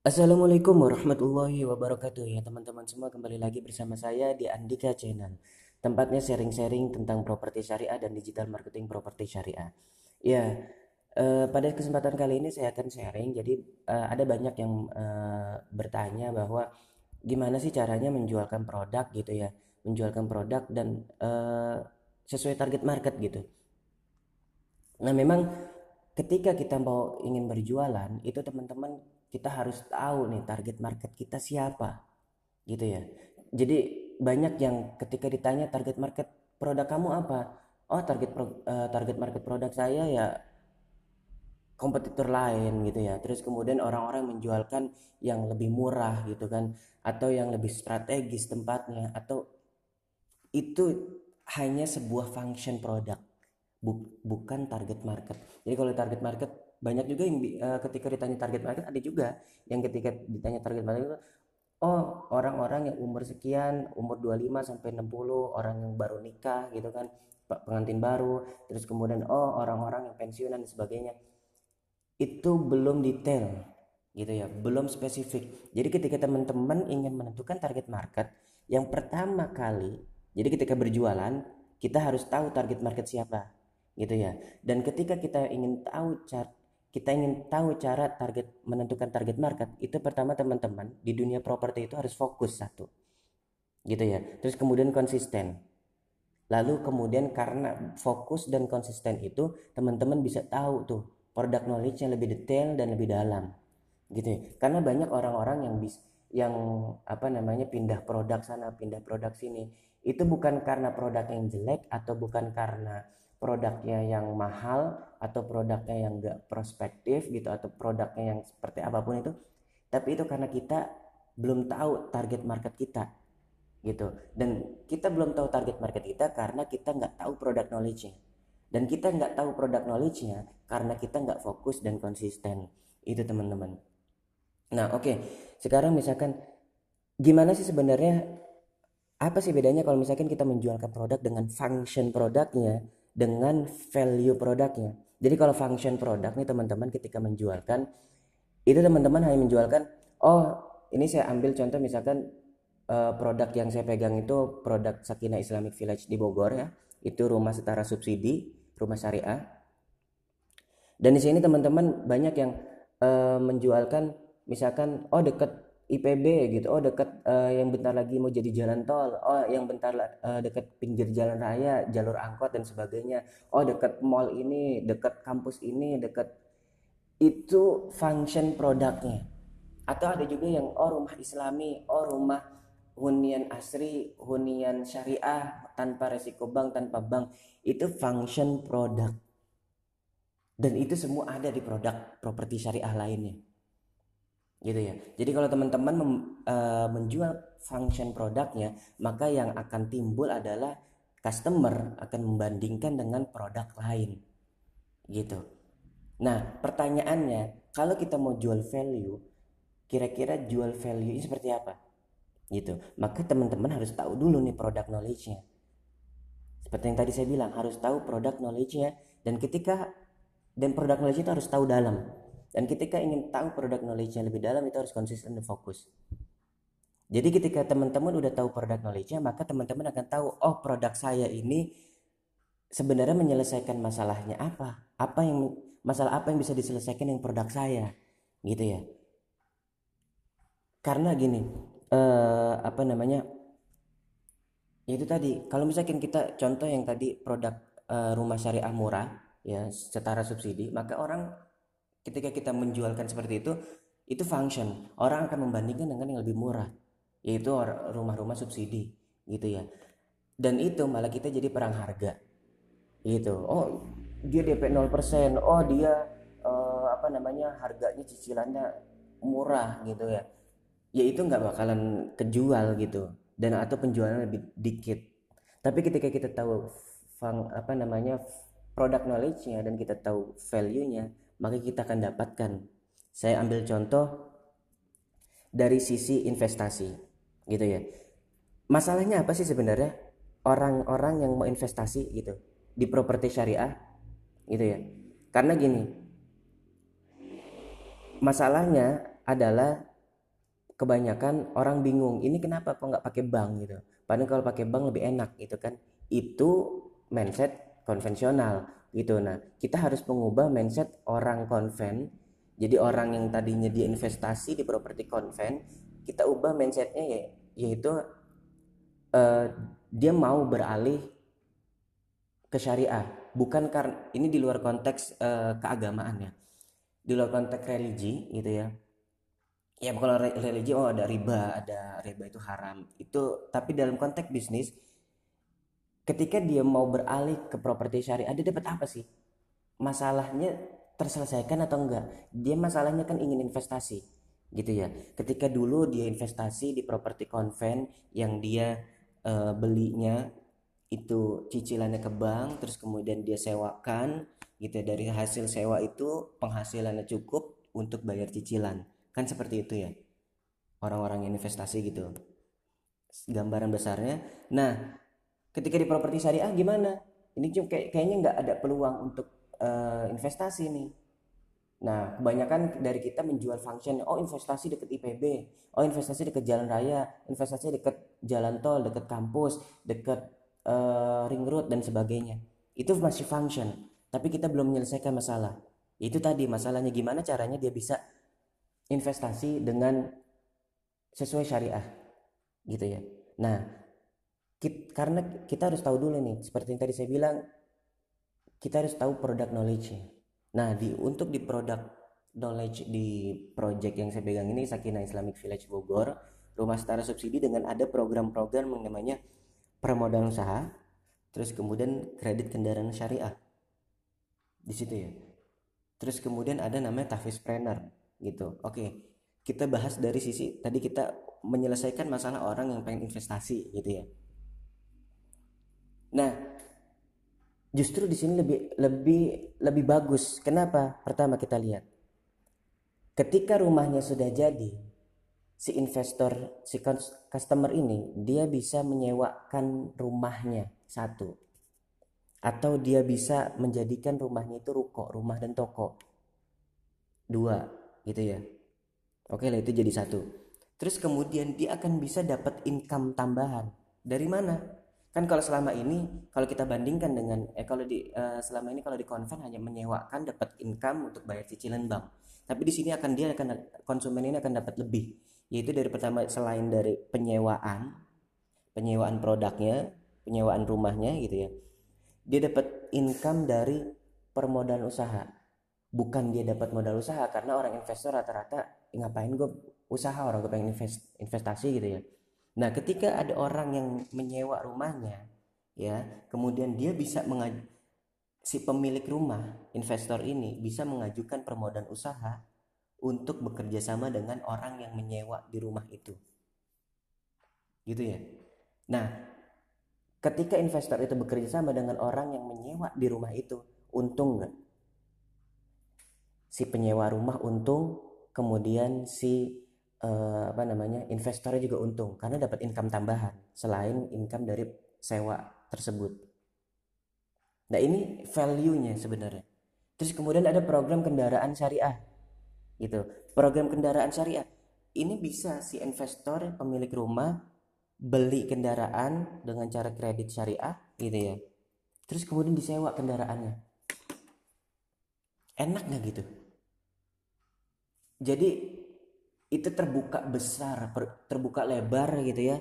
Assalamualaikum warahmatullahi wabarakatuh. Ya teman-teman semua kembali lagi bersama saya di Andika Channel. Tempatnya sharing-sharing tentang properti syariah dan digital marketing properti syariah. Ya eh, pada kesempatan kali ini saya akan sharing. Jadi eh, ada banyak yang eh, bertanya bahwa gimana sih caranya menjualkan produk gitu ya. Menjualkan produk dan eh, sesuai target market gitu. Nah memang ketika kita mau ingin berjualan itu teman-teman kita harus tahu nih target market kita siapa gitu ya. Jadi banyak yang ketika ditanya target market produk kamu apa oh target pro, uh, target market produk saya ya kompetitor lain gitu ya. Terus kemudian orang-orang menjualkan yang lebih murah gitu kan atau yang lebih strategis tempatnya atau itu hanya sebuah function produk bukan target market. Jadi kalau target market banyak juga yang uh, ketika ditanya target market ada juga yang ketika ditanya target market itu oh orang-orang yang umur sekian umur 25 sampai 60 orang yang baru nikah gitu kan pengantin baru terus kemudian oh orang-orang yang pensiunan dan sebagainya. Itu belum detail gitu ya belum spesifik. Jadi ketika teman-teman ingin menentukan target market yang pertama kali jadi ketika berjualan kita harus tahu target market siapa gitu ya. Dan ketika kita ingin tahu kita ingin tahu cara target menentukan target market itu pertama teman-teman di dunia properti itu harus fokus satu. Gitu ya. Terus kemudian konsisten. Lalu kemudian karena fokus dan konsisten itu teman-teman bisa tahu tuh produk knowledge yang lebih detail dan lebih dalam. Gitu ya. Karena banyak orang-orang yang bis yang apa namanya pindah produk sana pindah produk sini. Itu bukan karena produk yang jelek atau bukan karena produknya yang mahal atau produknya yang enggak prospektif gitu atau produknya yang seperti apa pun itu. Tapi itu karena kita belum tahu target market kita gitu. Dan kita belum tahu target market kita karena kita nggak tahu produk knowledge-nya. Dan kita nggak tahu produk knowledge-nya karena kita nggak fokus dan konsisten. Itu teman-teman. Nah oke. Okay. sekarang misalkan gimana sih sebenarnya apa sih bedanya kalau misalkan kita menjualkan produk dengan function produknya dengan value produknya. Jadi kalau function produk nih teman-teman ketika menjualkan itu teman-teman hanya menjualkan oh ini saya ambil contoh misalkan uh, produk yang saya pegang itu produk Sakina Islamic Village di Bogor ya. Itu rumah setara subsidi, rumah syariah. Dan di sini teman-teman banyak yang uh, menjualkan misalkan oh dekat IPB gitu. Oh dekat uh, yang bentar lagi mau jadi jalan tol. Oh yang bentar uh, dekat pinggir jalan raya jalur angkot dan sebagainya. Oh dekat mall ini dekat kampus ini dekat itu function produknya. Atau ada juga yang oh rumah islami oh rumah hunian asri hunian syariah tanpa resiko bank tanpa bank. Itu function produk. Dan itu semua ada di produk properti syariah lainnya gitu ya. Jadi kalau teman-teman uh, menjual function produknya, maka yang akan timbul adalah customer akan membandingkan dengan produk lain. Gitu. Nah, pertanyaannya, kalau kita mau jual value, kira-kira jual value ini seperti apa? Gitu. Maka teman-teman harus tahu dulu nih produk knowledge-nya. Seperti yang tadi saya bilang, harus tahu produk knowledge-nya dan ketika dan produk knowledge itu harus tahu dalam dan ketika ingin tahu produk knowledge-nya lebih dalam itu harus konsisten dan fokus. Jadi ketika teman-teman udah tahu produk knowledge-nya, maka teman-teman akan tahu, oh produk saya ini sebenarnya menyelesaikan masalahnya apa? Apa yang masalah apa yang bisa diselesaikan dengan produk saya? Gitu ya. Karena gini, eh, apa namanya? Itu tadi, kalau misalkan kita contoh yang tadi produk eh, rumah syariah murah ya setara subsidi, maka orang ketika kita menjualkan seperti itu itu function. Orang akan membandingkan dengan yang lebih murah yaitu rumah-rumah subsidi gitu ya. Dan itu malah kita jadi perang harga gitu. Oh dia DP 0% oh dia uh, apa namanya harganya cicilannya murah gitu ya. Ya itu nggak bakalan kejual gitu. Dan atau penjualan lebih dikit. Tapi ketika kita tahu fang, apa namanya produk knowledge-nya dan kita tahu value-nya maka kita akan dapatkan. Saya ambil contoh dari sisi investasi, gitu ya. Masalahnya apa sih sebenarnya orang-orang yang mau investasi gitu di properti syariah, gitu ya? Karena gini, masalahnya adalah kebanyakan orang bingung ini kenapa kok nggak pakai bank gitu padahal kalau pakai bank lebih enak gitu kan itu mindset konvensional gitu. Nah kita harus mengubah mindset orang konven. Jadi orang yang tadinya dia investasi di properti konven kita ubah mindsetnya ya yaitu uh, dia mau beralih ke syariah. Bukan karena ini di luar konteks uh, keagamaan ya. Di luar konteks religi gitu ya. Ya kalau religi oh ada riba ada riba itu haram. Itu tapi dalam konteks bisnis ketika dia mau beralih ke properti syariah dia dapat apa sih? Masalahnya terselesaikan atau enggak? Dia masalahnya kan ingin investasi gitu ya. Ketika dulu dia investasi di properti konven yang dia uh, belinya itu cicilannya ke bank terus kemudian dia sewakan gitu ya. dari hasil sewa itu penghasilannya cukup untuk bayar cicilan. Kan seperti itu ya. Orang-orang yang investasi gitu. Gambaran besarnya. Nah ketika di properti syariah gimana? Ini cuma kayak, kayaknya nggak ada peluang untuk uh, investasi nih. Nah kebanyakan dari kita menjual function oh investasi deket IPB oh investasi deket jalan raya investasi deket jalan tol deket kampus deket uh, ring road dan sebagainya. Itu masih function tapi kita belum menyelesaikan masalah. Itu tadi masalahnya gimana caranya dia bisa investasi dengan sesuai syariah gitu ya. Nah kita, karena kita harus tahu dulu nih seperti yang tadi saya bilang kita harus tahu produk knowledge -nya. nah di untuk di produk knowledge di project yang saya pegang ini Sakina Islamic Village Bogor rumah setara subsidi dengan ada program-program yang namanya permodalan usaha terus kemudian kredit kendaraan syariah. Di situ ya. Terus kemudian ada namanya tahfiz planner gitu. Oke kita bahas dari sisi tadi kita menyelesaikan masalah orang yang pengen investasi gitu ya nah justru di sini lebih lebih lebih bagus. Kenapa? Pertama kita lihat. Ketika rumahnya sudah jadi si investor si customer ini dia bisa menyewakan rumahnya satu. Atau dia bisa menjadikan rumahnya itu ruko rumah dan toko. Dua gitu ya. Oke lah itu jadi satu. Terus kemudian dia akan bisa dapat income tambahan. Dari mana kan kalau selama ini kalau kita bandingkan dengan eh kalau di uh, selama ini kalau di konven hanya menyewakan dapat income untuk bayar cicilan bank. Tapi di sini akan dia akan konsumen ini akan dapat lebih. Yaitu dari pertama selain dari penyewaan penyewaan produknya penyewaan rumahnya gitu ya dia dapat income dari permodalan usaha. Bukan dia dapat modal usaha karena orang investor rata-rata ngapain gue usaha orang gue pengen invest, investasi gitu ya nah ketika ada orang yang menyewa rumahnya ya kemudian dia bisa mengaj si pemilik rumah investor ini bisa mengajukan permodalan usaha untuk bekerja sama dengan orang yang menyewa di rumah itu. Gitu ya. Nah ketika investor itu bekerja sama dengan orang yang menyewa di rumah itu untung nggak? Si penyewa rumah untung kemudian si uh, apa namanya investornya juga untung karena dapat income tambahan selain income dari sewa tersebut. Nah ini value-nya sebenarnya. Terus kemudian ada program kendaraan syariah gitu. Program kendaraan syariah. Ini bisa si investor pemilik rumah beli kendaraan dengan cara kredit syariah gitu ya. Terus kemudian disewa kendaraannya. Enak nggak gitu? Jadi itu terbuka besar terbuka lebar gitu ya.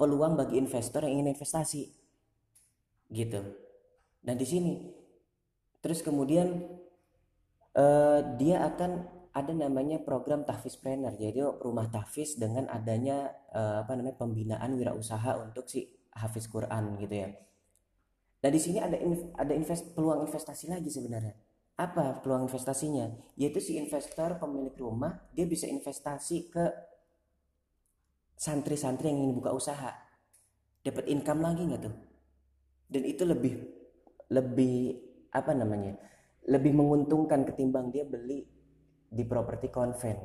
Peluang bagi investor yang ingin investasi. Gitu. Dan di sini terus kemudian uh, dia akan ada namanya program tahfiz planner. Jadi rumah tahfiz dengan adanya uh, apa namanya pembinaan wirausaha untuk si hafiz Quran gitu ya. Dan di sini ada ada invest peluang investasi lagi sebenarnya apa peluang investasinya? Yaitu si investor pemilik rumah dia bisa investasi ke santri-santri yang ingin buka usaha. Dapat income lagi nggak tuh? Dan itu lebih lebih apa namanya lebih menguntungkan ketimbang dia beli di properti konven.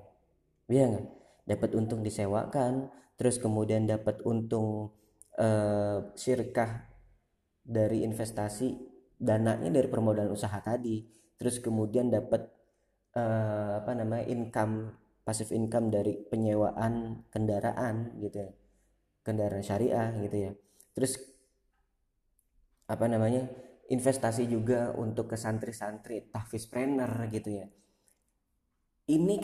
Iya nggak? Dapat untung disewakan terus kemudian dapat untung uh, sirkah dari investasi dananya dari permodalan usaha tadi terus kemudian dapat uh, apa namanya income pasif income dari penyewaan kendaraan gitu ya. Kendaraan syariah gitu ya. Terus apa namanya investasi juga untuk ke santri-santri tahfiz trainer gitu ya. Ini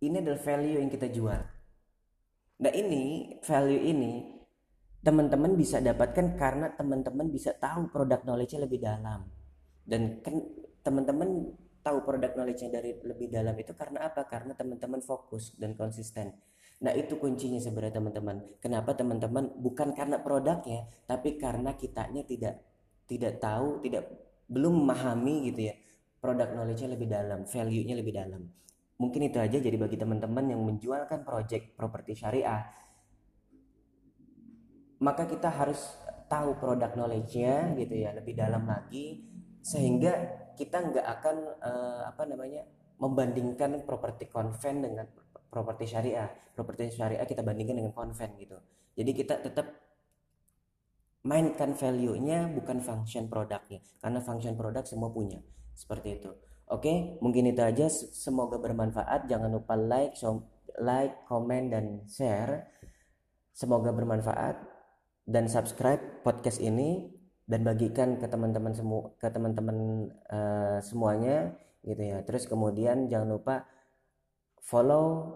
ini adalah value yang kita jual. Nah ini value ini teman-teman bisa dapatkan karena teman-teman bisa tahu produk knowledge-nya lebih dalam. Dan kan teman-teman tahu produk knowledge-nya dari lebih dalam itu karena apa? Karena teman-teman fokus dan konsisten. Nah, itu kuncinya sebenarnya teman-teman. Kenapa teman-teman bukan karena produknya, tapi karena kitanya tidak tidak tahu, tidak belum memahami gitu ya. Produk knowledge-nya lebih dalam, value-nya lebih dalam. Mungkin itu aja jadi bagi teman-teman yang menjualkan project properti syariah maka kita harus tahu produk knowledge-nya gitu ya lebih dalam lagi sehingga kita nggak akan uh, apa namanya membandingkan properti konven dengan properti syariah. Properti syariah kita bandingkan dengan konven gitu. Jadi kita tetap mainkan value-nya bukan function produknya karena function produk semua punya. Seperti itu. Oke mungkin itu aja. Semoga bermanfaat. Jangan lupa like like comment dan share. Semoga bermanfaat. Dan subscribe podcast ini dan bagikan ke teman-teman semua ke teman-teman uh, semuanya gitu ya. Terus kemudian jangan lupa follow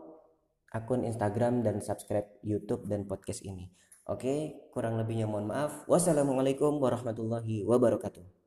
akun Instagram dan subscribe YouTube dan podcast ini. Oke kurang lebihnya mohon maaf. Wassalamualaikum warahmatullahi wabarakatuh